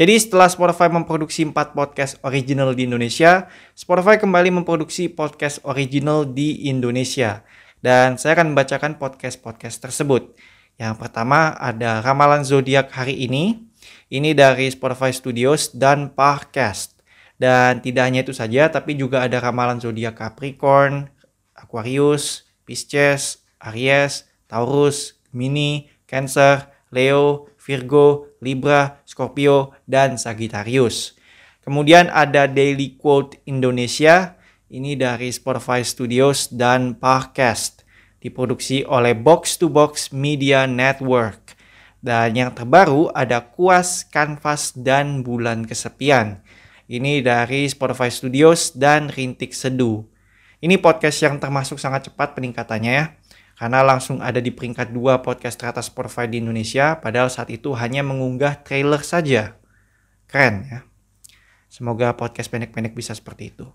Jadi setelah Spotify memproduksi 4 podcast original di Indonesia, Spotify kembali memproduksi podcast original di Indonesia. Dan saya akan membacakan podcast-podcast tersebut. Yang pertama ada Ramalan Zodiak hari ini. Ini dari Spotify Studios dan Parcast. Dan tidak hanya itu saja, tapi juga ada Ramalan Zodiak Capricorn, Aquarius, Pisces, Aries, Taurus, Gemini, Cancer, Leo, Virgo, Libra, Scorpio, dan Sagittarius. Kemudian ada Daily Quote Indonesia, ini dari Spotify Studios dan Parcast, diproduksi oleh Box to Box Media Network. Dan yang terbaru ada Kuas, Kanvas, dan Bulan Kesepian. Ini dari Spotify Studios dan Rintik Seduh. Ini podcast yang termasuk sangat cepat peningkatannya ya karena langsung ada di peringkat 2 podcast teratas Spotify di Indonesia, padahal saat itu hanya mengunggah trailer saja. Keren ya. Semoga podcast pendek-pendek bisa seperti itu.